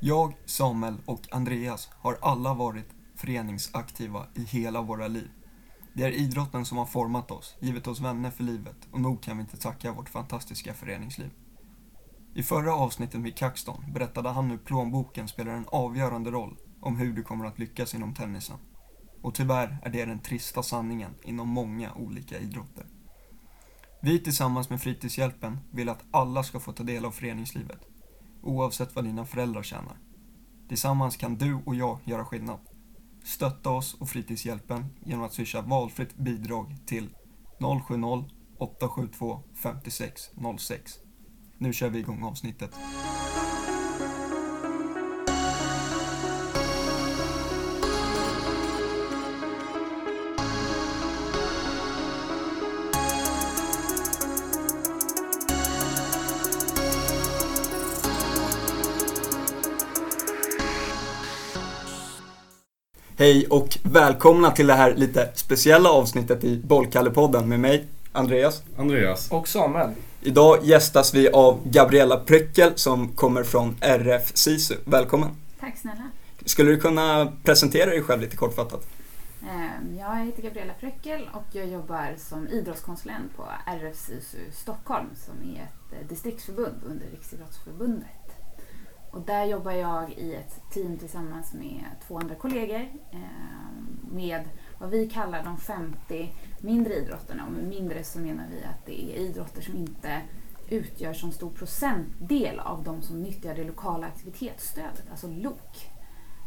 Jag, Samuel och Andreas har alla varit föreningsaktiva i hela våra liv. Det är idrotten som har format oss, givit oss vänner för livet och nog kan vi inte tacka vårt fantastiska föreningsliv. I förra avsnittet med Kaxton berättade han hur plånboken spelar en avgörande roll om hur du kommer att lyckas inom tennisen. Och tyvärr är det den trista sanningen inom många olika idrotter. Vi tillsammans med Fritidshjälpen vill att alla ska få ta del av föreningslivet, oavsett vad dina föräldrar tjänar. Tillsammans kan du och jag göra skillnad. Stötta oss och Fritidshjälpen genom att swisha valfritt bidrag till 070 872 5606. Nu kör vi igång avsnittet. Hej och välkomna till det här lite speciella avsnittet i Bollkallepodden med mig, Andreas. Andreas. Och Samuel. Idag gästas vi av Gabriella Pryckel som kommer från RF SISU. Välkommen! Tack snälla. Skulle du kunna presentera dig själv lite kortfattat? Ehm, Jag heter Gabriella Pröckel och jag jobbar som idrottskonsulent på RFSISU Stockholm som är ett eh, distriktsförbund under Riksidrottsförbundet. Och där jobbar jag i ett team tillsammans med två andra kollegor ehm, med vad vi kallar de 50 mindre idrotterna. Och med mindre så menar vi att det är idrotter som inte utgör så stor procentdel av de som nyttjar det lokala aktivitetsstödet, alltså LOK.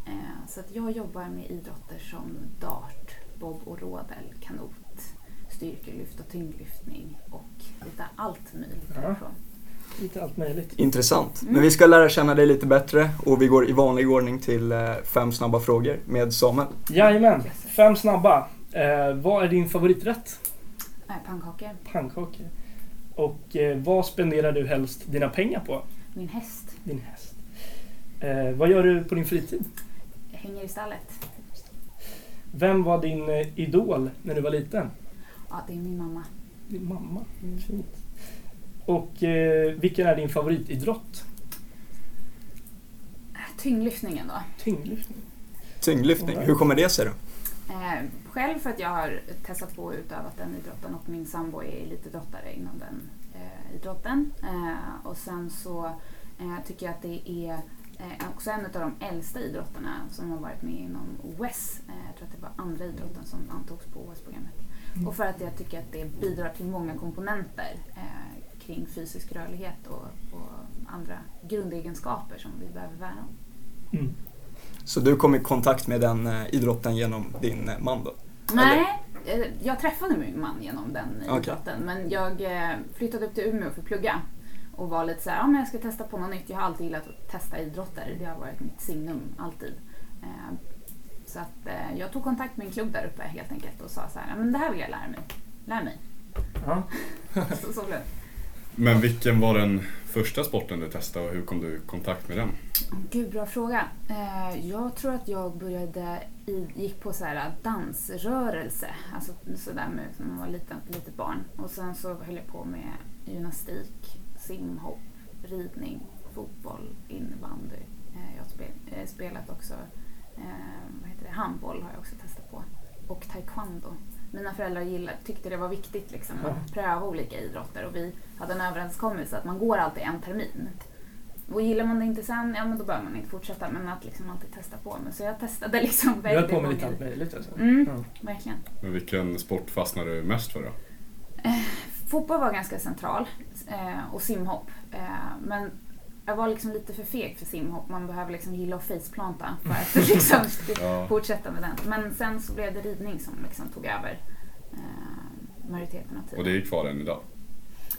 Eh, Så att jag jobbar med idrotter som dart, bob och rådel, kanot, styrkelyft och tyngdlyftning och lite allt möjligt Ja. Lite allt möjligt. Intressant. Mm. Men vi ska lära känna dig lite bättre och vi går i vanlig ordning till eh, fem snabba frågor med Samuel. Jajamän, fem snabba. Eh, vad är din favoriträtt? Pannkakor, Pannkakor. Och eh, vad spenderar du helst dina pengar på? min häst Din häst. Eh, vad gör du på din fritid? hänger i stallet. Vem var din eh, idol när du var liten? Ja, det är min mamma. Din mamma. Mm. Fint. Och eh, vilken är din favoritidrott? Tyngdlyftningen då. Tyngdlyftning. Tyngdlyftning, hur kommer det sig då? Eh, själv för att jag har testat på och utövat den idrotten och min sambo är elitidrottare inom den eh, idrotten. Eh, och sen så eh, tycker jag att det är eh, också en av de äldsta idrotterna som har varit med inom OS. Eh, jag tror att det var andra idrotten som antogs på OS-programmet. Mm. Och för att jag tycker att det bidrar till många komponenter eh, kring fysisk rörlighet och, och andra grundegenskaper som vi behöver värna om. Mm. Så du kom i kontakt med den eh, idrotten genom din eh, man då? Nej, eh, jag träffade min man genom den Okej. idrotten. Men jag flyttade upp till Umeå för att plugga. Och var lite såhär, ja men jag ska testa på något nytt. Jag har alltid gillat att testa idrotter. Det har varit mitt signum, alltid. Så att jag tog kontakt med en klubb där uppe helt enkelt och sa så här, ja men det här vill jag lära mig. Lär mig. Ja. Så, så blev det. Men vilken var den första sporten du testade och hur kom du i kontakt med den? Gud, bra fråga. Eh, jag tror att jag började gick på så här eh, dansrörelse, alltså sådär med, när man var liten, litet barn. Och sen så höll jag på med gymnastik, simhopp, ridning, fotboll, innebandy. Eh, jag har spelat också vad heter det, handboll har jag också testat på. Och taekwondo. Mina föräldrar gillade, tyckte det var viktigt liksom, att pröva olika idrotter och vi hade en överenskommelse att man går alltid en termin. Och gillar man det inte sen, ja men då behöver man inte fortsätta. Men att liksom alltid testa på. Men så jag testade liksom Du höll på med lite allt möjligt alltså? Mm. Ja. Verkligen. Men vilken sport fastnade du mest för då? Fotboll var ganska central eh, och simhopp. Eh, men jag var liksom lite för feg för simhopp. Man behöver liksom gilla att faceplanta för att liksom Ja. fortsätta med den. Men sen så blev det ridning som liksom tog över eh, majoriteten av Och tiden. det är kvar än idag?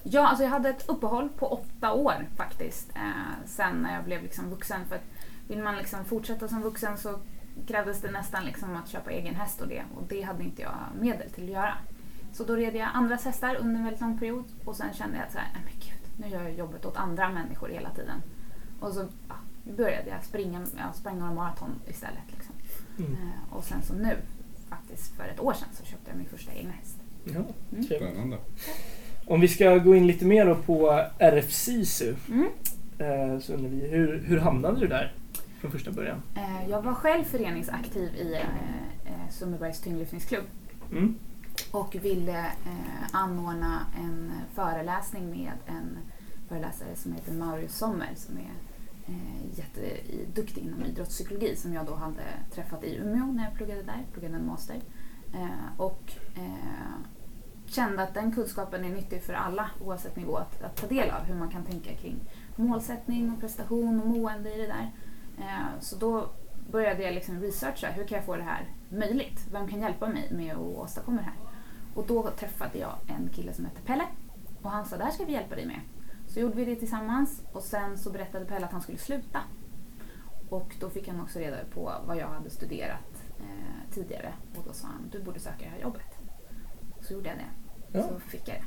Ja, alltså jag hade ett uppehåll på åtta år faktiskt. Eh, sen när jag blev liksom vuxen. För att vill man liksom fortsätta som vuxen så krävdes det nästan liksom att köpa egen häst och det. Och det hade inte jag medel till att göra. Så då red jag andras hästar under en väldigt lång period. Och sen kände jag att så här, nej men gud, nu gör jag jobbet åt andra människor hela tiden. Och så ja, började jag springa, jag sprang några maraton istället. Liksom. Mm. Eh, och sen så nu, faktiskt för ett år sedan, så köpte jag min första egna häst. Ja, Mm. Spännande. Om vi ska gå in lite mer då på RF SISU. Mm. Eh, så undrar vi, hur, hur hamnade du där? från första början? Eh, jag var själv föreningsaktiv i eh, eh, Sundbybergs tyngdlyftningsklubb Mm och ville eh, anordna en föreläsning med en föreläsare som heter Maurius Sommer som är eh, jätteduktig inom idrottspsykologi som jag då hade träffat i Umeå när jag pluggade där, pluggade en master. Eh, och eh, kände att den kunskapen är nyttig för alla oavsett nivå att, att ta del av hur man kan tänka kring målsättning och prestation och mående i det där. Eh, så då började jag liksom researcha, hur kan jag få det här möjligt? Vem kan hjälpa mig med att åstadkomma det här? Och då träffade jag en kille som heter Pelle och han sa, det här ska vi hjälpa dig med. Så gjorde vi det tillsammans och sen så berättade Pelle att han skulle sluta. Och då fick han också reda på vad jag hade studerat eh, tidigare och då sa han, du borde söka det här jobbet. Så gjorde jag det. Ja. Så fick jag det.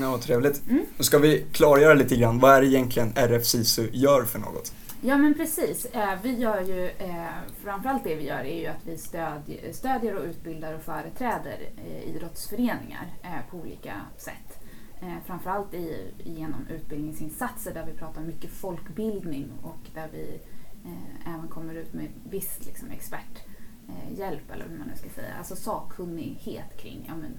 Ja, vad trevligt. Mm. Nu ska vi klargöra lite grann, vad är det egentligen RF SISU gör för något? Ja men precis. Eh, vi gör ju, eh, framförallt det vi gör är ju att vi stödjer, stödjer och utbildar och företräder eh, idrottsföreningar på olika sätt. Framförallt i, genom utbildningsinsatser där vi pratar mycket folkbildning och där vi även kommer ut med viss liksom, experthjälp eller hur man nu ska säga. Alltså sakkunnighet kring ja, men,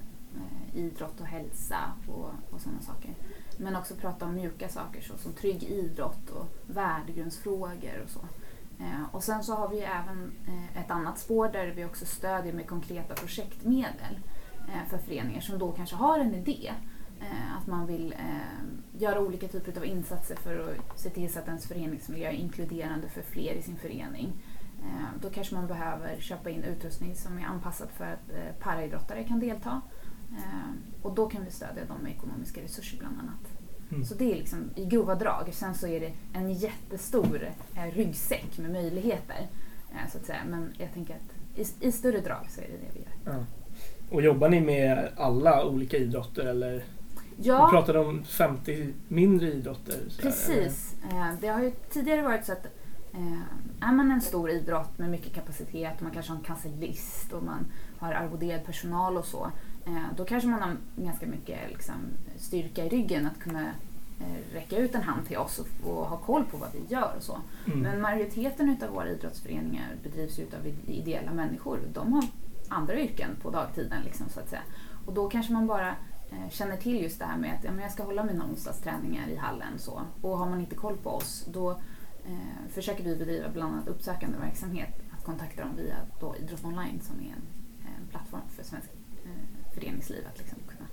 idrott och hälsa och, och sådana saker. Men också prata om mjuka saker så som trygg idrott och värdegrundsfrågor och så. Eh, och sen så har vi även eh, ett annat spår där vi också stödjer med konkreta projektmedel eh, för föreningar som då kanske har en idé. Eh, att man vill eh, göra olika typer av insatser för att se till så att ens föreningsmiljö är inkluderande för fler i sin förening. Eh, då kanske man behöver köpa in utrustning som är anpassad för att paraidrottare kan delta. Eh, och då kan vi stödja dem med ekonomiska resurser bland annat. Mm. Så det är liksom i grova drag. Sen så är det en jättestor eh, ryggsäck med möjligheter. Eh, så att säga. Men jag tänker att i, i större drag så är det det vi gör. Ja. Och jobbar ni med alla olika idrotter eller? Du Ja, pratade om 50 mindre idrotter. så här, precis. Eh, det har ju tidigare varit så att eh, är man en stor idrott med mycket kapacitet och man kanske har en kansellist och man har arvoderad personal och så. Eh, då kanske man har ganska mycket liksom, styrka i ryggen att kunna eh, räcka ut en hand till oss och, och ha koll på vad vi gör och så. Mm. Men majoriteten utav våra idrottsföreningar bedrivs ju utav id- ideella människor. De har andra yrken på dagtiden liksom, så att säga. Och då kanske man bara eh, känner till just det här med att ja, men jag ska hålla mina onsdagsträningar i hallen. Så. Och har man inte koll på oss då eh, försöker vi bedriva bland annat uppsökande verksamhet. Att kontakta dem via då Idrott Online som är en plattform för svensk eh, föreningsliv att liksom kunna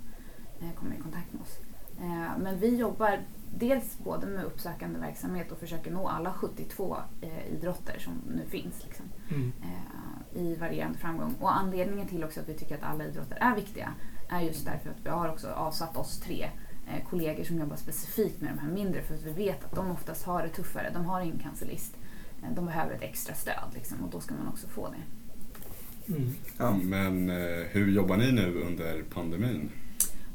eh, komma i kontakt med oss. Eh, men vi jobbar dels både med uppsökande verksamhet och försöker nå alla 72 eh, idrotter som nu finns. Liksom Mm. i varierande framgång. Och anledningen till också att vi tycker att alla idrotter är viktiga är just därför att vi har också avsatt oss tre kollegor som jobbar specifikt med de här mindre för att vi vet att de oftast har det tuffare. De har ingen cancerlist. De behöver ett extra stöd liksom, och då ska man också få det. Mm. Ja. Men eh, hur jobbar ni nu under pandemin?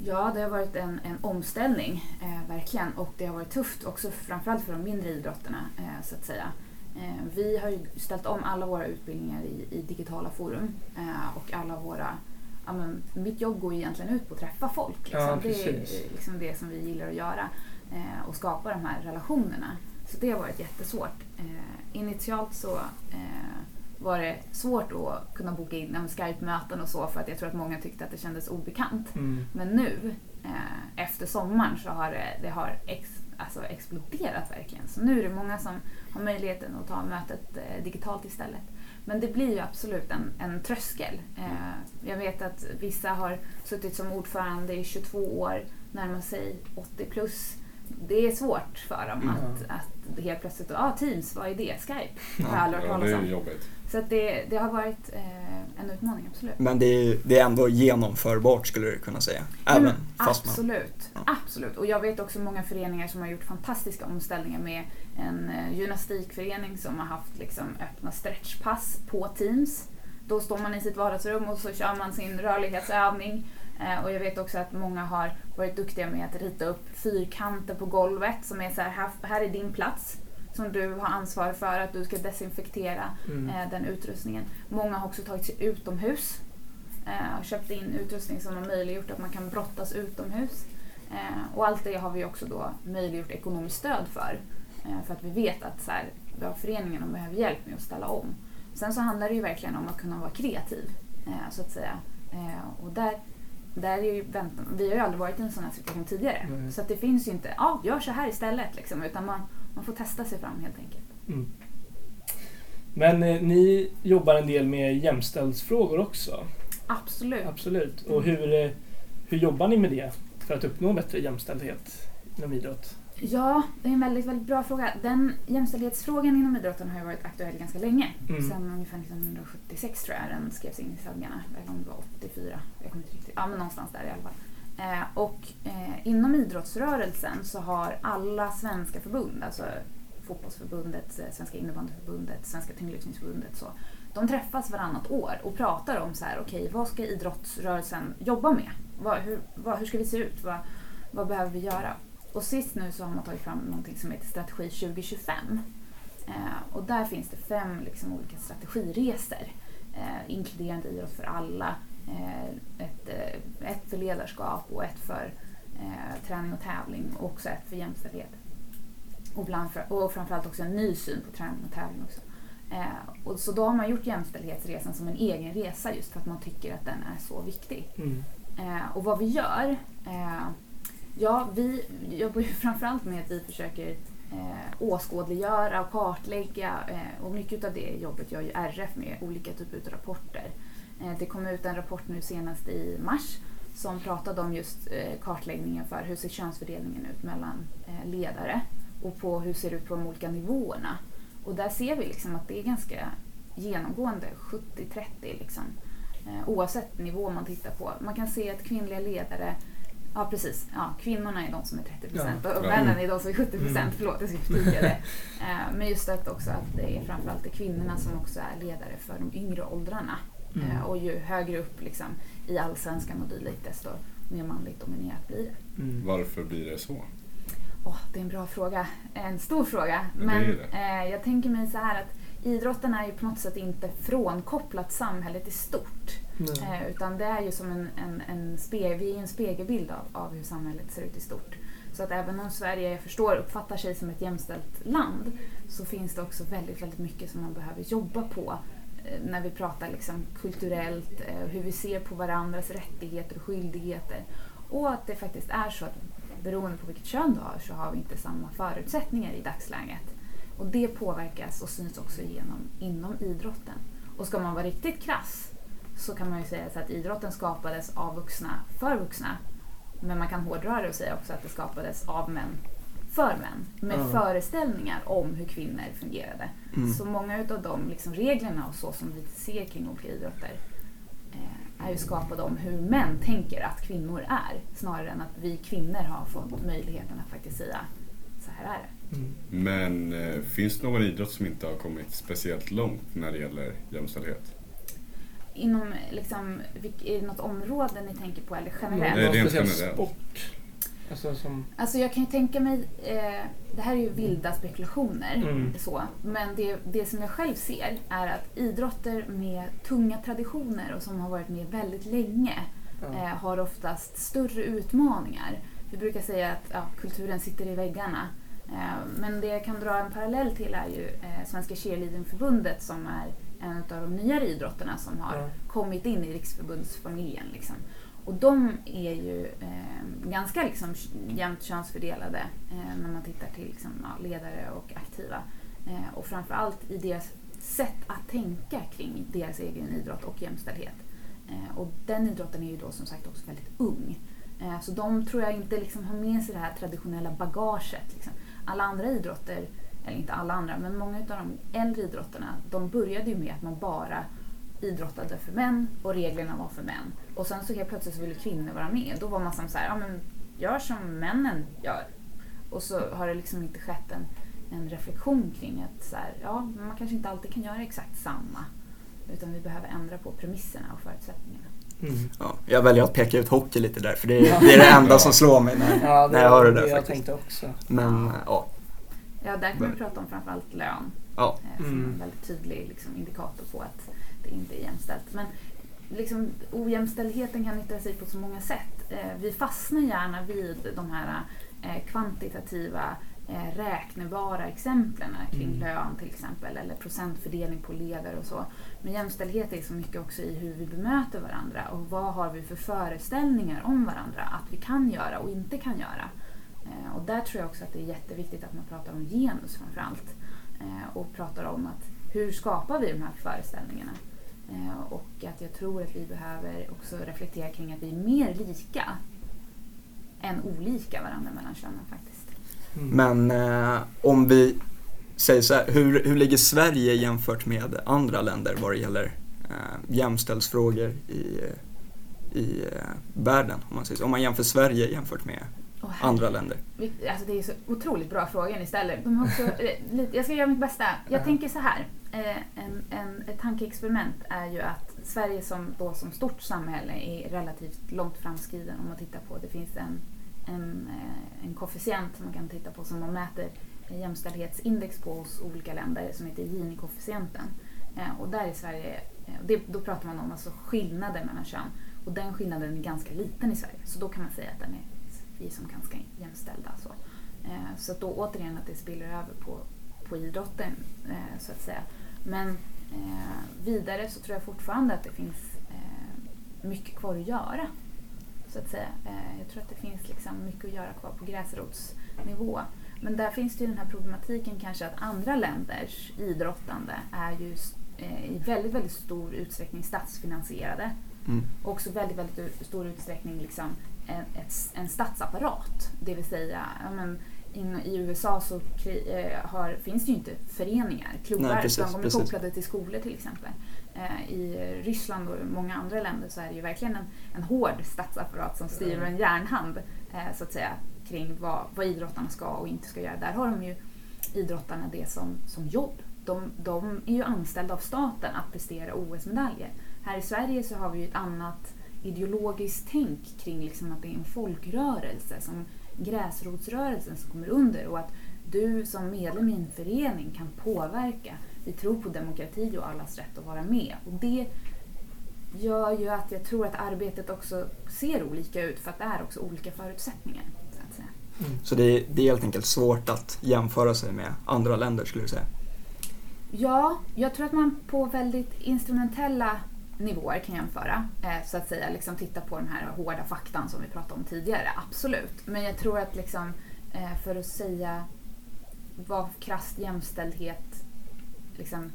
Ja, det har varit en, en omställning, eh, verkligen. Och det har varit tufft också framförallt för de mindre idrotterna, eh, så att säga. Eh, vi har ju ställt om alla våra utbildningar i, i digitala forum eh, och alla våra Ja, men mitt jobb går egentligen ut på att träffa folk. Liksom. Ja, det är liksom det som vi gillar att göra eh, och skapa de här relationerna. Så det har varit jättesvårt. Eh, initialt så eh, var det svårt att kunna boka in ja, Skype-möten och så för att jag tror att många tyckte att det kändes obekant. Mm. Men nu, eh, efter sommaren, så har det, det har ex, alltså exploderat verkligen. Så nu är det många som har möjligheten att ta mötet eh, digitalt istället. Men det blir ju absolut en, en tröskel. Eh, jag vet att vissa har suttit som ordförande i 22 år, närmar sig 80 plus. Det är svårt för dem Mm. att, att helt plötsligt, ja ah, Teams, vad är det? Skype? Har jag aldrig hört Ja, talas det är jobbigt. Så det, det har varit eh, en utmaning, absolut. Men det är, det är ändå genomförbart skulle du kunna säga. Även men fast man... absolut, Ja. absolut. Och jag vet också många föreningar som har gjort fantastiska omställningar med en eh, gymnastikförening som har haft liksom, öppna stretchpass på Teams. Då står man i sitt vardagsrum och så kör man sin rörlighetsövning. Eh, och jag vet också att många har varit duktiga med att rita upp fyrkanter på golvet som är så här, här, här är din plats som du har ansvar för att du ska desinfektera Mm. eh, den utrustningen. Många har också tagit sig utomhus eh, och köpt in utrustning som har möjliggjort att man kan brottas utomhus. Eh, och allt det har vi också då möjliggjort ekonomiskt stöd för. Eh, för att vi vet att så här, ja, föreningen de behöver hjälp med att ställa om. Sen så handlar det ju verkligen om att kunna vara kreativ, eh, så att säga. Eh, och där, där är ju väntan, vi har ju aldrig varit i en sån här situation tidigare. Mm. Så det finns ju inte, ja, gör så här istället, liksom, utan man, man får testa sig fram helt enkelt. Mm. Men eh, ni jobbar en del med jämställdhetsfrågor också. Absolut. Absolut. Och hur, eh, hur jobbar ni med det för att uppnå bättre jämställdhet inom idrott? Ja, det är en väldigt, väldigt bra fråga. Den jämställdhetsfrågan inom idrotten har ju varit aktuell ganska länge. Mm. Sedan ungefär 1976 tror jag den skrevs in i stadgarna. Eller om det var 84. Jag kommer inte riktigt. Ja, men någonstans där i alla fall. Eh, och eh, inom idrottsrörelsen så har alla svenska förbund, alltså fotbollsförbundet, eh, Svenska innebandyförbundet, Svenska tyngdlyftningsförbundet så. De träffas varannat år och pratar om så här, okej vad ska idrottsrörelsen jobba med? Vad, hur, vad, hur ska vi se ut? Vad, vad behöver vi göra? Och sist nu så har man tagit fram någonting som heter Strategi 2025. Eh, och där finns det fem liksom, olika strategiresor. Eh, inkluderande idrott för alla, ett, eh, ett för ledarskap och ett för eh, träning och tävling och också ett för jämställdhet. Och, bland och framförallt också en ny syn på träning och tävling också. Eh, och så då har man gjort jämställdhetsresan som en egen resa just för att man tycker att den är så viktig. Mm. Eh, och vad vi gör? Eh, ja, vi jobbar ju framförallt med att vi försöker eh, åskådliggöra och kartlägga eh, och mycket av det jobbet gör ju RF med olika typer av rapporter. Eh, det kom ut en rapport nu senast i mars som pratade om just eh, kartläggningen för hur ser könsfördelningen ut mellan eh, ledare och på hur ser det ut på de olika nivåerna. Och där ser vi liksom att det är ganska genomgående 70-30 liksom. Oavsett nivå man tittar på. Man kan se att kvinnliga ledare Ja precis, ja, kvinnorna är de som är 30 procent och Ja. männen är de som är 70 procent. Mm. Förlåt, jag ska förtydliga det. Men just att också att det är framförallt det kvinnorna som också är ledare för de yngre åldrarna. Mm. Eh, Och ju högre upp liksom, i allsvenskan och dylikt desto mer manligt dominerat blir det. Mm. Varför blir det så? Åh, det är en bra fråga. En stor fråga. Men eh, jag tänker mig så här att idrotten är ju på något sätt inte frånkopplat samhället i stort. Eh, utan det är ju som en, en, en, spe, vi är en spegelbild av, av hur samhället ser ut i stort. Så att även om Sverige, jag förstår, uppfattar sig som ett jämställt land så finns det också väldigt, väldigt mycket som man behöver jobba på när vi pratar liksom kulturellt, eh, hur vi ser på varandras rättigheter och skyldigheter. Och att det faktiskt är så att beroende på vilket kön du har så har vi inte samma förutsättningar i dagsläget. Och det påverkas och syns också igenom inom idrotten. Och ska man vara riktigt krass så kan man ju säga så att idrotten skapades av vuxna för vuxna. Men man kan hårdra det och säga också att det skapades av män för män. Med Ja. föreställningar om hur kvinnor fungerade. Mm. Så många av de liksom reglerna och så som vi ser kring olika idrotter eh, är ju skapade om hur män tänker att kvinnor är. Snarare än att vi kvinnor har fått möjligheten att faktiskt säga så här är det. Mm. Men eh, finns det någon idrott som inte har kommit speciellt långt när det gäller jämställdhet? Inom liksom, vilk- är det något område ni tänker på eller generellt? Nej, rent speciell generellt. sport? Alltså som... Alltså jag kan ju tänka mig, eh, det här är ju vilda spekulationer, Mm. så, men det, det som jag själv ser är att idrotter med tunga traditioner och som har varit med väldigt länge Ja. eh, har oftast större utmaningar. Vi brukar säga att ja, kulturen sitter i väggarna. Eh, men det jag kan dra en parallell till är ju eh, Svenska cheerleadingförbundet som är en av de nyare idrotterna som har Ja. kommit in i riksförbundsfamiljen. Liksom. Och de är ju eh, ganska liksom, jämnt könsfördelade eh, när man tittar till liksom, ja, ledare och aktiva. Eh, och framförallt i deras sätt att tänka kring deras egen idrott och jämställdhet. Eh, och den idrotten är ju då som sagt också väldigt ung. Eh, så de tror jag inte liksom har med sig det här traditionella bagaget. Liksom. Alla andra idrotter, eller inte alla andra, men många av de äldre idrotterna, de började ju med att man bara idrottade för män och reglerna var för män. Och sen så helt plötsligt så ville kvinnor vara med. Då var man som så här, ja men gör som männen gör. Och så har det liksom inte skett en, en reflektion kring att så här, ja, man kanske inte alltid kan göra exakt samma. Utan vi behöver ändra på premisserna och förutsättningarna. Mm. Ja, jag väljer att peka ut hockey lite där, för det är det, är det enda som slår mig när, Ja, det när jag hör det där det jag faktiskt. tänkte också. Men ja, Ja, där kan vi prata om framförallt lön. ja. eh, som Mm. en väldigt tydlig liksom, indikator på att det inte är jämställt. Men liksom, ojämställdheten kan yttra sig på så många sätt. Eh, vi fastnar gärna vid de här eh, kvantitativa eh, räknebara exemplen kring Mm. lön till exempel eller procentfördelning på ledare och så. Men jämställdhet är så mycket också i hur vi bemöter varandra och vad har vi för föreställningar om varandra att vi kan göra och inte kan göra. Och där tror jag också att det är jätteviktigt att man pratar om genus framförallt. Och pratar om att hur skapar vi de här föreställningarna? Eh, och att jag tror att vi behöver också reflektera kring att vi är mer lika än olika varandra mellan könen faktiskt. Mm. Men eh, om vi säger så här, hur, hur ligger Sverige jämfört med andra länder vad det gäller eh, jämställdhetsfrågor i, i eh, världen? Om man, säger så. om man jämför Sverige jämfört med Här- andra länder. Alltså det är så otroligt bra frågor ni ställer. De också, eh, jag ska göra mitt bästa. Jag Ja. tänker så här. Eh, en, en, ett tankeexperiment är ju att Sverige som, då, som stort samhälle är relativt långt framskriden om man tittar på. Det finns en, en, eh, en koefficient som man kan titta på som man mäter jämställdhetsindex på hos olika länder som heter Gini-koefficienten. Och där är Sverige, det, då pratar man om alltså skillnader mellan kön. Och den skillnaden är ganska liten i Sverige. Så då kan man säga att den är, vi är som ganska jämställda. Så, eh, så då återigen att det spiller över på, på idrotten eh, så att säga. Men eh, vidare så tror jag fortfarande att det finns eh, mycket kvar att göra. Så att säga. Eh, jag tror att det finns liksom mycket att göra kvar på gräsrotsnivå. Men där finns det ju den här problematiken kanske att andra länders idrottande är ju i väldigt, väldigt stor utsträckning statsfinansierade. Mm. Och också väldigt, väldigt stor utsträckning liksom en, ett, en statsapparat. Det vill säga, men, in, i USA så eh, har, finns det ju inte föreningar, klubbar, Nej, precis, utan de är precis. kopplade till skolor till exempel. Eh, I Ryssland och många andra länder så är det ju verkligen en, en hård statsapparat som styr med en järnhand eh, så att säga kring vad, vad idrottarna ska och inte ska göra. Där har de ju idrottarna det som, som jobb. De, de är ju anställda av staten att prestera OS-medaljer. Här i Sverige så har vi ju ett annat ideologiskt tänk kring liksom att det är en folkrörelse, som gräsrotsrörelsen som kommer under och att du som medlem i en förening kan påverka. Vi tror på demokrati och allas rätt att vara med. Och det gör ju att jag tror att arbetet också ser olika ut för att det är också olika förutsättningar. Så. Mm. Så det är, det är helt enkelt svårt att jämföra sig med andra länder skulle du säga. Ja, jag tror att man på väldigt instrumentella nivåer kan jämföra. Eh, så att säga, liksom titta på den här hårda faktan som vi pratade om tidigare. Absolut. Men jag tror att liksom, eh, för att säga vad krasst jämställdhet, liksom,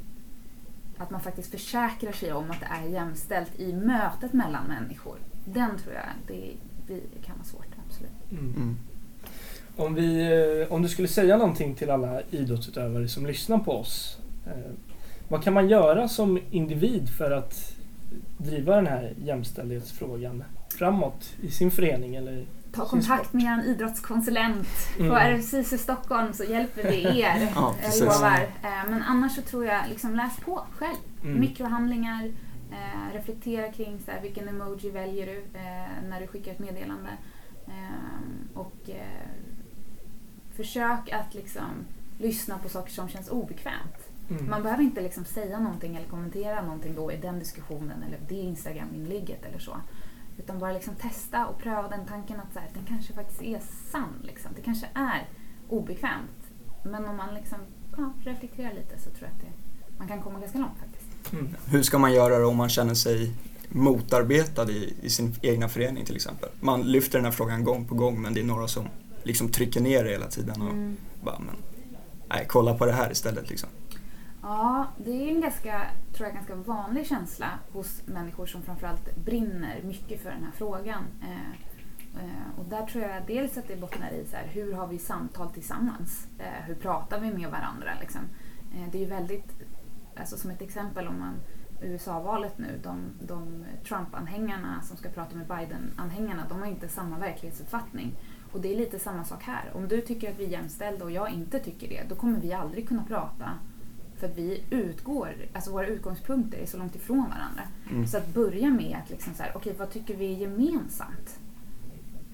att man faktiskt försäkrar sig om att det är jämställt i mötet mellan människor. Den tror jag det, det kan vara svårt, absolut. Mm. Mm. Om, vi, eh, om du skulle säga någonting till alla idrottsutövare som lyssnar på oss. Vad kan man göra som individ för att driva den här jämställdhetsfrågan framåt i sin förening? Eller Ta kontakt med er idrottskonsulent på Mm. RFSIS i Stockholm så hjälper vi er. Ja, jag lovar. Eh, Men annars så tror jag, liksom läs på själv. Mm. Mikrohandlingar, eh, reflektera kring så här, vilken emoji väljer du eh, när du skickar ett meddelande. Eh, och eh, försök att liksom lyssna på saker som känns obekvämt. Mm. Man behöver inte liksom säga någonting eller kommentera någonting då i den diskussionen eller det Instagram-inlägget eller så. Utan bara liksom testa och pröva den tanken att så här, den kanske faktiskt är sann. Liksom. Det kanske är obekvämt. Men om man liksom, ja, reflekterar lite så tror jag att det, man kan komma ganska långt faktiskt. Mm. Hur ska man göra då om man känner sig motarbetad i, i sin egna förening till exempel? Man lyfter den här frågan gång på gång men det är några som liksom trycker ner det hela tiden och Mm. bara, men nej, kolla på det här istället liksom. Ja, det är en ganska, tror jag, ganska vanlig känsla hos människor som framförallt brinner mycket för den här frågan. Eh, eh, och där tror jag dels att det bottnar i så här, hur har vi samtal tillsammans? Eh, hur pratar vi med varandra? Liksom? Det är ju väldigt, alltså som ett exempel om man USA-valet nu, de, de Trump-anhängarna som ska prata med Biden-anhängarna, de har inte samma verklighetsuppfattning. Och det är lite samma sak här. Om du tycker att vi är jämställda och jag inte tycker det, då kommer vi aldrig kunna prata för att vi utgår, alltså våra utgångspunkter är så långt ifrån varandra. Mm. Så att börja med att liksom så här, okej vad tycker vi gemensamt?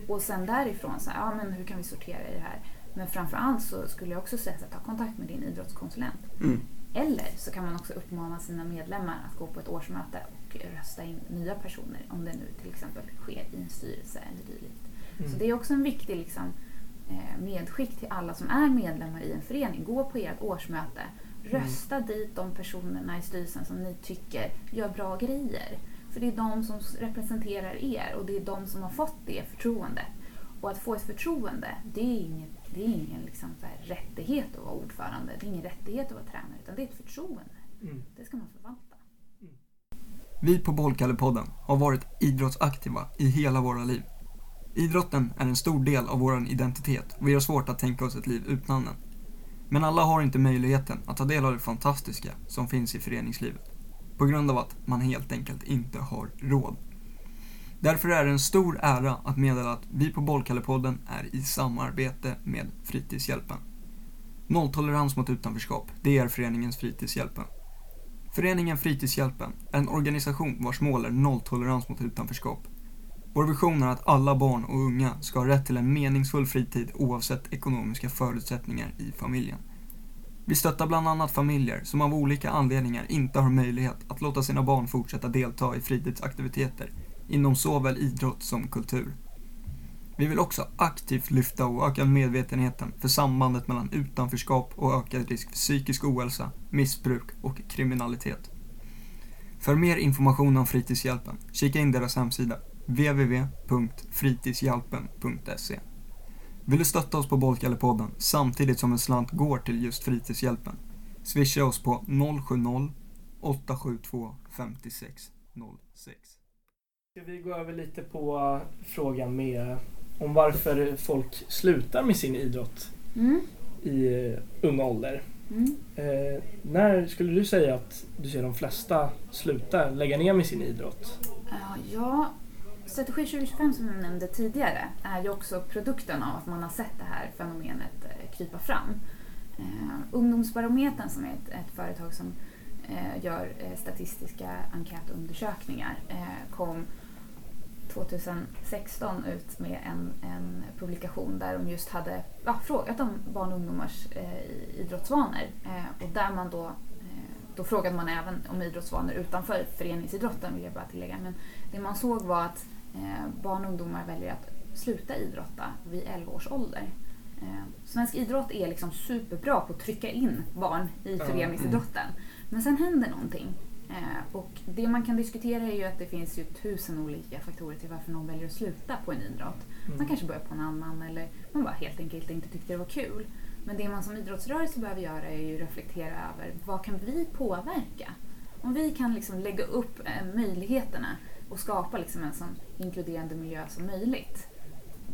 Och sen därifrån, så här, ja men hur kan vi sortera i det här? Men framförallt så skulle jag också säga att ta kontakt med din idrottskonsulent. Mm. Eller så kan man också uppmana sina medlemmar att gå på ett årsmöte och rösta in nya personer om det nu till exempel sker i en styrelse eller dylikt. Mm. Så det är också en viktig liksom, eh, medskick till alla som är medlemmar i en förening. Gå på ert årsmöte. Rösta dit de personerna i styrelsen som ni tycker gör bra grejer. För det är de som representerar er och det är de som har fått det förtroendet. Och att få ett förtroende, det är ingen, det är ingen liksom så här rättighet att vara ordförande. Det är ingen rättighet att vara tränare, utan det är ett förtroende. Mm. Det ska man förvalta. Vi på Bollkallepodden har varit idrottsaktiva i hela våra liv. Idrotten är en stor del av vår identitet och vi har svårt att tänka oss ett liv utan den. Men alla har inte möjligheten att ta del av det fantastiska som finns i föreningslivet. På grund av att man helt enkelt inte har råd. Därför är det en stor ära att meddela att vi på Bollkallepodden är i samarbete med Fritidshjälpen. Nolltolerans mot utanförskap, det är föreningens Fritidshjälpen. Föreningen Fritidshjälpen är en organisation vars mål är nolltolerans mot utanförskap. Vår vision är att alla barn och unga ska ha rätt till en meningsfull fritid oavsett ekonomiska förutsättningar i familjen. Vi stöttar bland annat familjer som av olika anledningar inte har möjlighet att låta sina barn fortsätta delta i fritidsaktiviteter inom såväl idrott som kultur. Vi vill också aktivt lyfta och öka medvetenheten för sambandet mellan utanförskap och ökad risk för psykisk ohälsa, missbruk och kriminalitet. För mer information om Fritidshjälpen, kika in deras hemsida www.fritidshjälpen.se Vill du stötta oss på Bollkallepodden samtidigt som en slant går till just Fritidshjälpen? Swisha oss på 070 872 5606. Ska vi gå över lite på frågan med om varför folk slutar med sin idrott Mm. i eh, ung ålder. Mm. Eh, när skulle du säga att du ser de flesta sluta lägga ner med sin idrott? Ja, Strategi 2025 som jag nämnde tidigare är ju också produkten av att man har sett det här fenomenet eh, krypa fram. Eh, Ungdomsbarometern som är ett, ett företag som eh, gör eh, statistiska enkätundersökningar eh, kom 2016 ut med en, en publikation där de just hade ja, frågat om barn och ungdomars eh, idrottsvanor. Eh, och där man då, eh, då frågade man även om idrottsvanor utanför föreningsidrotten vill jag bara tillägga. Men det man såg var att eh, barn och ungdomar väljer att sluta idrotta vid 11 års ålder. Eh, svensk idrott är liksom superbra på att trycka in barn i föreningsidrotten. Men sen händer någonting. Eh, och det man kan diskutera är ju att det finns ju tusen olika faktorer till varför någon väljer att sluta på en idrott. Mm. Man kanske börjar på en annan eller man bara helt enkelt inte tyckte det var kul. Men det man som idrottsrörelse behöver göra är ju reflektera över vad kan vi påverka? Om vi kan liksom lägga upp eh, möjligheterna och skapa liksom en så inkluderande miljö som möjligt.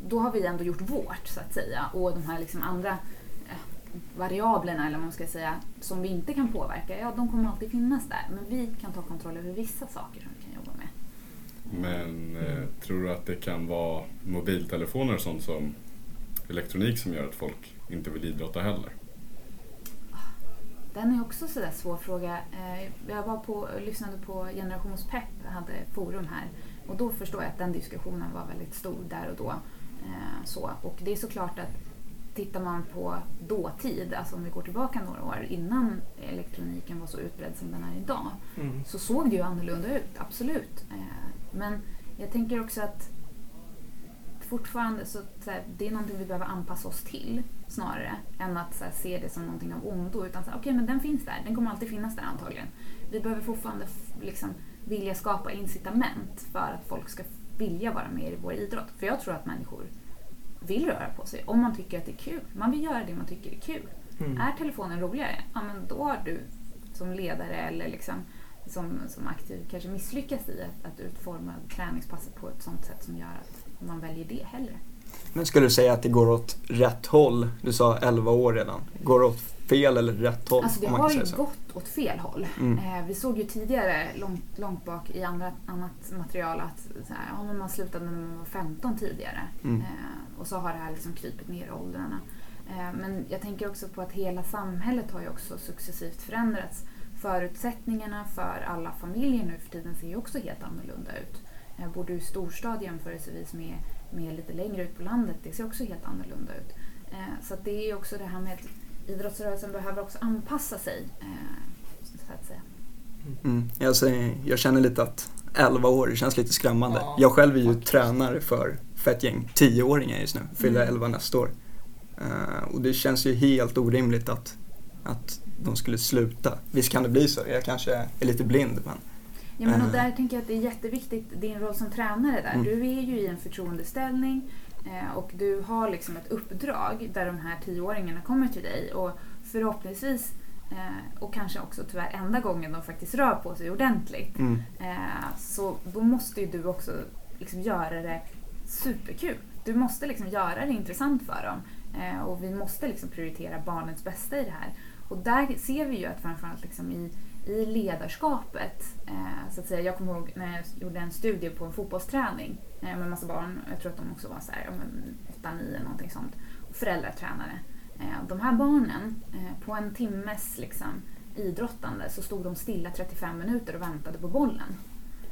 Då har vi ändå gjort vårt så att säga och de här liksom andra eh, variablerna eller vad man ska säga som vi inte kan påverka, ja de kommer alltid finnas där. Men vi kan ta kontroll över vissa saker som vi kan jobba med. Men eh, tror du att det kan vara mobiltelefoner och sånt som elektronik som gör att folk inte vill idrotta heller? Den är också sådär svår fråga. Eh, Jag var på, lyssnade på Generationspepp, hade forum här. Och då förstår jag att den diskussionen var väldigt stor där och då. Eh, Så. Och det är såklart att tittar man på dåtid, alltså om vi går tillbaka några år innan elektroniken var så utbredd som den är idag, Mm. så såg det ju annorlunda ut, absolut. Eh, Men jag tänker också att fortfarande så, så här, det är någonting vi behöver anpassa oss till snarare än att här, se det som någonting av ondo. Utan okej men den finns där, den kommer alltid finnas där antagligen. Vi behöver fortfarande liksom, vilja skapa incitament för att folk ska vilja vara med i vår idrott. För jag tror att människor vill röra på sig om man tycker att det är kul. Man vill göra det man tycker är kul. Mm. Är telefonen roligare, ja men då har du som ledare eller liksom som, som aktiv kanske misslyckats i att, att utforma träningspasset på ett sånt sätt som gör att man väljer det hellre. Men skulle du säga att det går åt rätt håll? Du sa 11 år redan. Går det åt fel eller rätt håll? Alltså det har ju gått åt fel håll. Mm. Eh, vi såg ju tidigare, långt, långt bak i andra, annat material, att här, ja, man slutade när man var 15 tidigare. Mm. Eh, och så har det här liksom krypit ner i åldrarna. Eh, men jag tänker också på att hela samhället har ju också successivt förändrats. Förutsättningarna för alla familjer nu för tiden ser ju också helt annorlunda ut. Eh, bor du i storstad jämförelsevis med, med lite längre ut på landet, det ser också helt annorlunda ut. Eh, så att det är också det här med att idrottsrörelsen behöver också anpassa sig. Eh, så att säga. Mm. Jag, säger, jag känner lite att 11 år det känns lite skrämmande. Ja, jag själv är ju faktiskt. tränare för, för ett gäng 10-åringar just nu, fyller Mm. 11 nästa år. Och det känns ju helt orimligt att, att de skulle sluta. Visst kan det bli så, jag kanske är lite blind men Ja, men och Eh. där tänker jag att det är jätteviktigt, din roll som tränare där. Mm. Du är ju i en förtroendeställning eh, och du har liksom ett uppdrag där de här tioåringarna kommer till dig och förhoppningsvis eh, och kanske också tyvärr enda gången de faktiskt rör på sig ordentligt mm, eh, så då måste ju du också liksom göra det superkul. Du måste liksom göra det intressant för dem eh, och vi måste liksom prioritera barnets bästa i det här. Och där ser vi ju att framförallt liksom i, i ledarskapet, eh, så att säga, jag kommer ihåg när jag gjorde en studie på en fotbollsträning eh, med en massa barn, jag tror att de också var så här, ja, men 8-9 någonting sånt, och föräldratränare. Eh, de här barnen, eh, på en timmes liksom, idrottande så stod de stilla 35 minuter och väntade på bollen.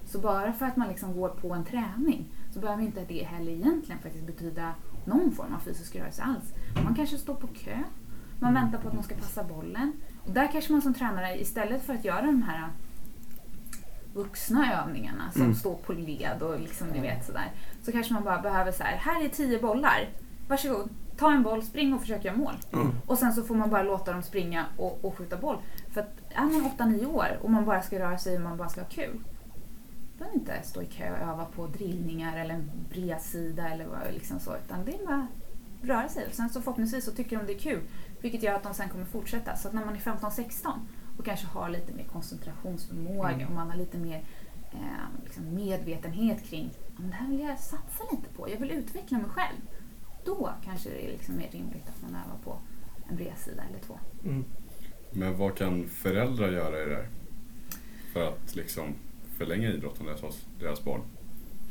Så bara för att man liksom går på en träning så behöver inte det heller egentligen faktiskt betyda någon form av fysisk rörelse alls. Man kanske står på kö, man väntar på att någon ska passa bollen. Där kanske man som tränare istället för att göra de här vuxna övningarna som Mm. står på led och liksom ni vet sådär. Så kanske man bara behöver så här, här är tio bollar. Varsågod, ta en boll, spring och försök göra mål. mm, Och sen så får man bara låta dem springa och, och skjuta boll. För att är man 8-9 år och man bara ska röra sig och man bara ska ha kul. Då behöver inte stå i kö och öva på drillningar eller en bredsida eller vad, liksom så. Utan det är bara röra sig. Och sen så förhoppningsvis så tycker de det är kul. Vilket gör att de sen kommer fortsätta. Så att när man är 15-16 och kanske har lite mer koncentrationsförmåga Mm. och man har lite mer eh, liksom medvetenhet kring "Ja, men det här vill jag satsa lite på. Jag vill utveckla mig själv. Då kanske det är liksom mer rimligt att man övar på en bredsida eller två. Mm. Men vad kan föräldrar göra i det här? För att liksom förlänga idrottandet hos deras barn?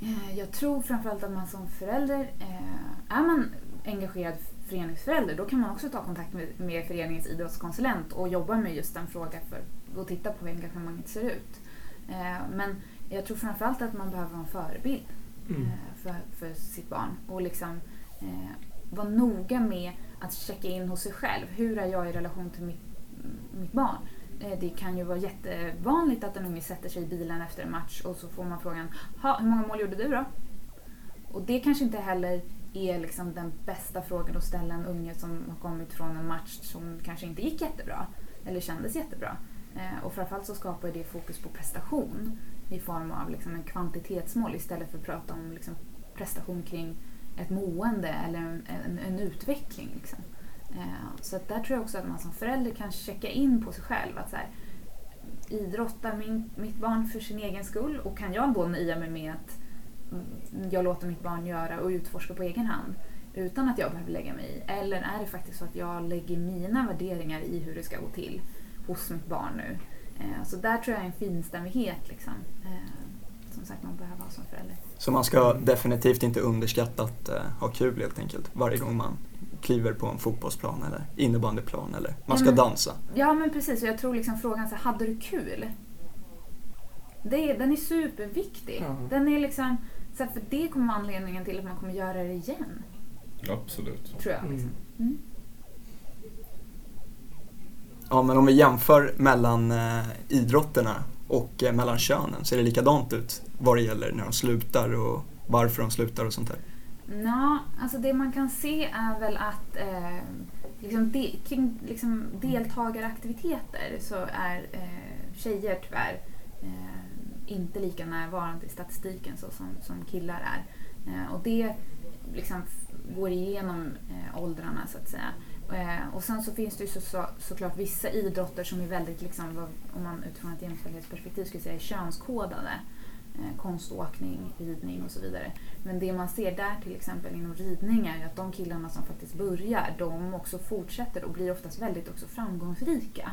Eh, Jag tror framförallt att man som förälder, eh, är man engagerad föreningsförälder, då kan man också ta kontakt med, med föreningens idrottskonsulent och jobba med just den frågan för att titta på hur engagemanget ser ut. Eh, Men jag tror framförallt att man behöver vara en förebild Mm. eh, för, för sitt barn och liksom eh, vara noga med att checka in hos sig själv. Hur är jag i relation till mitt, mitt barn? Det kan ju vara jättevanligt att en unge sätter sig i bilen efter en match och så får man frågan "Ha, hur många mål gjorde du då? Och det kanske inte heller är liksom den bästa frågan att ställa en unge som har kommit från en match som kanske inte gick jättebra eller kändes jättebra. Eh, Och framförallt så skapar det fokus på prestation i form av liksom en kvantitetsmål istället för att prata om liksom prestation kring ett mående eller en, en, en utveckling. Liksom. Eh, Så att där tror jag också att man som förälder kan checka in på sig själv. Att så här, idrottar min, mitt barn för sin egen skull och kan jag då nöja mig med att jag låter mitt barn göra och utforska på egen hand utan att jag behöver lägga mig i? Eller är det faktiskt så att jag lägger mina värderingar i hur det ska gå till hos mitt barn nu? Eh, Så där tror jag är en finstämmighet liksom. eh, som sagt man behöver ha som förälder. Så man ska definitivt inte underskatta att eh, ha kul helt enkelt varje gång man kliver på en fotbollsplan eller innebandyplan eller man ska Ja, men- dansa. Ja men precis, och jag tror liksom frågan så hade du kul? Det är, den är superviktig. Ja. Den är liksom, så för det kommer vara anledningen till att man kommer göra det igen. Absolut. Tror jag. Mm. Liksom. Mm. Ja men om vi jämför mellan eh, idrotterna och eh, mellan könen ser det likadant ut vad det gäller när de slutar och varför de slutar och sånt där. Ja, alltså det man kan se är väl att eh, liksom de, kring liksom deltagaraktiviteter så är eh, tjejer tyvärr eh, inte lika närvarande i statistiken så som, som killar är. Eh, och det liksom går igenom eh, åldrarna så att säga. Eh, och sen så finns det ju så, så, såklart vissa idrotter som är väldigt, liksom, vad- om man utifrån ett jämställdhetsperspektiv skulle säga, könskodade. Eh, konståkning, ridning och så vidare. Men det man ser där till exempel inom ridning är ju att de killarna som faktiskt börjar, de också fortsätter och blir oftast väldigt också framgångsrika.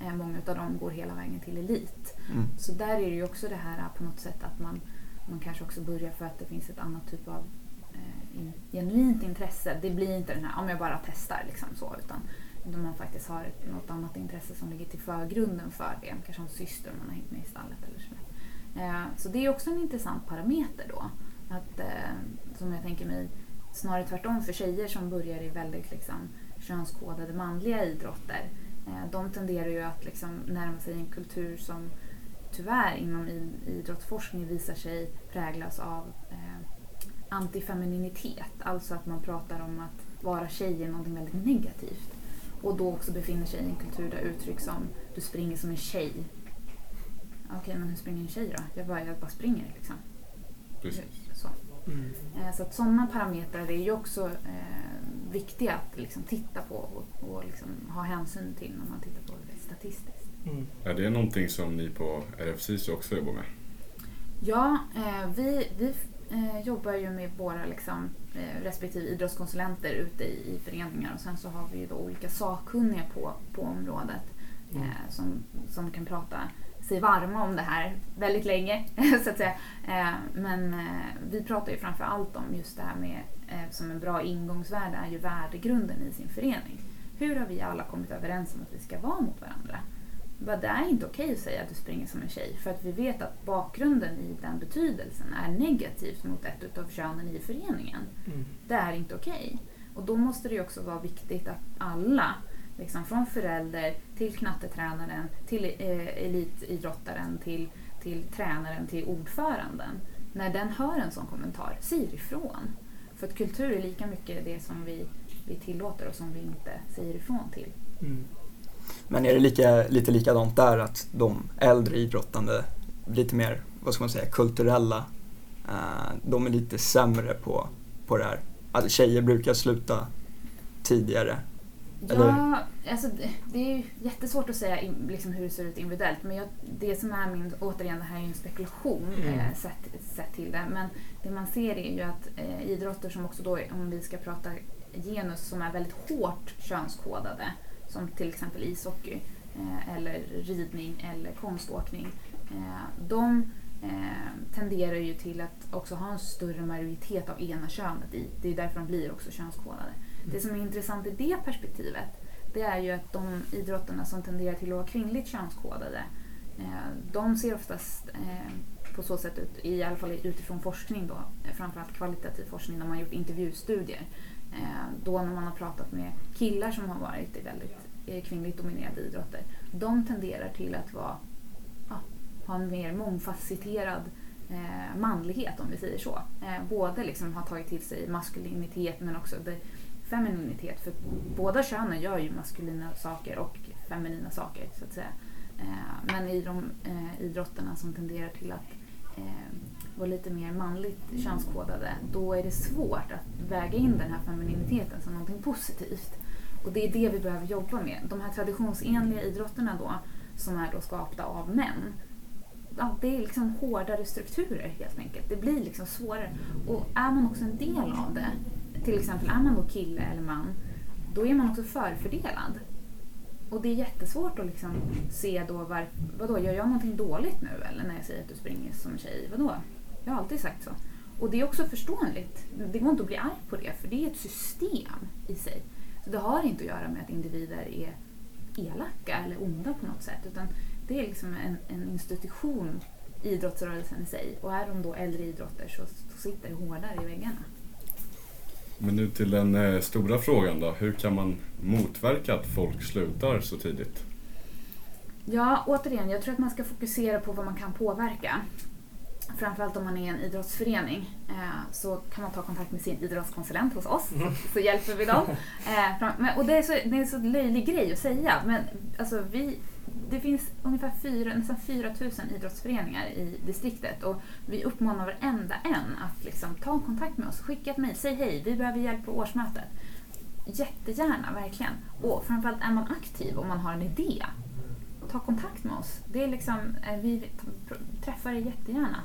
Eh, många av dem går hela vägen till elit. Mm. Så där är det ju också det här på något sätt att man, man kanske också börjar för att det finns ett annat typ av eh, in, genuint intresse. Det blir inte den här, om jag bara testar liksom så, utan utan man faktiskt har ett, något annat intresse som ligger till förgrunden för det. Kanske har en syster man har hängt med i stallet eller så. Eh, så det är också en intressant parameter då. Att, eh, som jag tänker mig, snarare tvärtom för tjejer som börjar i väldigt liksom, könskodade manliga idrotter. Eh, de tenderar ju att liksom, närma sig en kultur som tyvärr inom idrottsforskning visar sig präglas av eh, antifemininitet. Alltså att man pratar om att vara tjej är någonting väldigt negativt. Och då också befinner sig i en kultur där uttryck som du springer som en tjej. Okej, men hur springer en tjej då? Jag bara, jag bara springer liksom. Precis. Så. Mm. Eh, Så att sådana parametrar är ju också eh, viktiga att liksom titta på och, och liksom ha hänsyn till när man tittar på det statistiskt. Mm. Är det någonting som ni på RFSIS också jobbar med? Ja, eh, vi, vi eh, jobbar ju med våra liksom, eh, respektive idrottskonsulenter ute i, i föreningar och sen så har vi ju då olika sakkunniga på, på området Mm. eh, som, som kan prata sig varma om det här väldigt länge. så att säga. Eh, men eh, vi pratar ju framför allt om just det här med eh, som en bra ingångsvärde är ju värdegrunden i sin förening. Hur har vi alla kommit överens om att vi ska vara mot varandra? Det är inte okej att säga att du springer som en tjej för att vi vet att bakgrunden i den betydelsen är negativt mot ett utav könen i föreningen. Mm. Det är inte okej. Och då måste det ju också vara viktigt att alla, liksom från förälder till knattetränaren, till eh, elitidrottaren, till, till tränaren, till ordföranden, när den hör en sån kommentar, säger ifrån. För att kultur är lika mycket det som vi, vi tillåter och som vi inte säger ifrån till. Mm. Men är det lika, lite likadant där att de äldre idrottande, lite mer, vad ska man säga, kulturella, eh, de är lite sämre på, på det här? Att tjejer brukar sluta tidigare. Ja, alltså det, är ju jättesvårt att säga liksom hur det ser ut individuellt men jag, det som är min, återigen det här är ju en spekulation Mm. eh, sett, sett till det. Men det man ser är ju att eh, idrotter som också då, om vi ska prata genus, som är väldigt hårt könskodade som till exempel ishockey eh, eller ridning eller konståkning. Eh, de eh, tenderar ju till att också ha en större majoritet av ena könet i. Det är därför de blir också könskodade. Det som är intressant i det perspektivet det är ju att de idrotterna som tenderar till att vara kvinnligt könskodade eh, de ser oftast eh, på så sätt ut, i alla fall utifrån forskning då, eh, framförallt kvalitativ forskning när man gjort intervjustudier. Då när man har pratat med killar som har varit i väldigt kvinnligt dominerade idrotter. De tenderar till att vara, ja, ha en mer mångfacetterad manlighet om vi säger så. Både liksom ha tagit till sig maskulinitet men också det, femininitet. För båda könen gör ju maskulina saker och feminina saker så att säga. Eh, men i de eh, idrotterna som tenderar till att eh, vara lite mer manligt könskodade då är det svårt att väga in den här femininiteten som någonting positivt. Och det är det vi behöver jobba med. De här traditionsenliga idrotterna då som är då skapta av män ja, det är liksom hårdare strukturer helt enkelt. Det blir liksom svårare. Och är man också en del av det, till exempel är man då kille eller man, då är man också förfördelad. Och det är jättesvårt att liksom se då, var, vadå, gör jag någonting dåligt nu eller när jag säger att du springer som en tjej? Vadå? Jag har alltid sagt så. Och det är också förståeligt. Det går inte att bli arg på det, för det är ett system i sig. Så det har inte att göra med att individer är elaka eller onda på något sätt, utan det är liksom en, en institution idrottsrörelsen i sig. Och är de då äldre idrotter så, så sitter det hårdare i väggarna. Men nu till den eh, stora frågan då. Hur kan man motverka att folk slutar så tidigt? Ja, återigen, jag tror att man ska fokusera på vad man kan påverka. Framförallt om man är en idrottsförening eh, så kan man ta kontakt med sin idrottskonsulent hos oss så, så hjälper vi dem. Eh, fram, men, och det är, så, det är en så löjlig grej att säga men alltså vi, det finns ungefär fyra, nästan 4 000 idrottsföreningar i distriktet och vi uppmanar varenda en att liksom ta kontakt med oss, skicka ett mejl, säg hej, vi behöver hjälp på årsmötet. Jättegärna, verkligen. Och framförallt är man aktiv och man har en idé, ta kontakt med oss. Det är liksom, eh, vi träffar er jättegärna.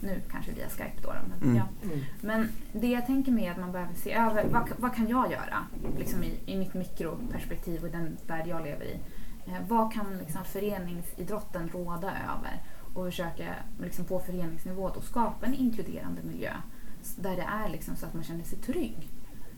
Nu kanske via Skype då. då, Men, Mm. ja. Mm. men det jag tänker med är att man behöver se över vad, vad kan jag göra liksom i, i mitt mikroperspektiv och den värld jag lever i. Eh, vad kan liksom föreningsidrotten råda över? Och försöka liksom på föreningsnivå då skapa en inkluderande miljö där det är liksom så att man känner sig trygg.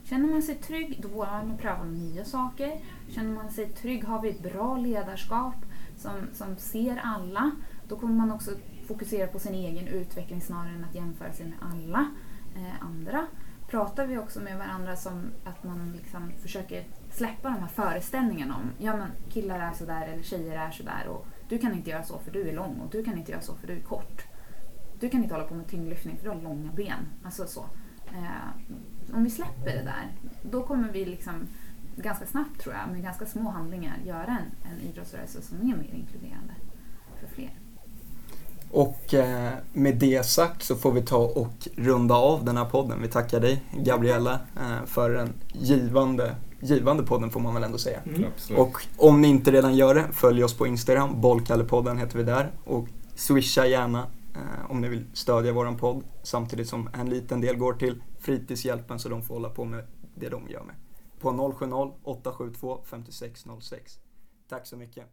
Känner man sig trygg då vågar man pröva nya saker. Känner man sig trygg har vi ett bra ledarskap som, som ser alla. Då kommer man också fokusera på sin egen utveckling snarare än att jämföra sig med alla eh, andra. Pratar vi också med varandra som att man liksom försöker släppa de här föreställningarna om ja men killar är sådär eller tjejer är sådär och du kan inte göra så för du är lång och du kan inte göra så för du är kort. Du kan inte hålla på med tyngdlyftning för du har långa ben. Alltså så. Eh, om vi släpper det där, då kommer vi liksom ganska snabbt tror jag, med ganska små handlingar, göra en, en idrottsrörelse som är mer inkluderande för fler. Och eh, med det sagt så får vi ta och runda av den här podden. Vi tackar dig Gabriella eh, för en givande, givande podden får man väl ändå säga. Mm. Och om ni inte redan gör det, följ oss på Instagram, Bollkallepodden heter vi där. Och swisha gärna eh, om ni vill stödja våran podd. Samtidigt som en liten del går till Fritidshjälpen så de får hålla på med det de gör med. På 070-872 5606. Tack så mycket.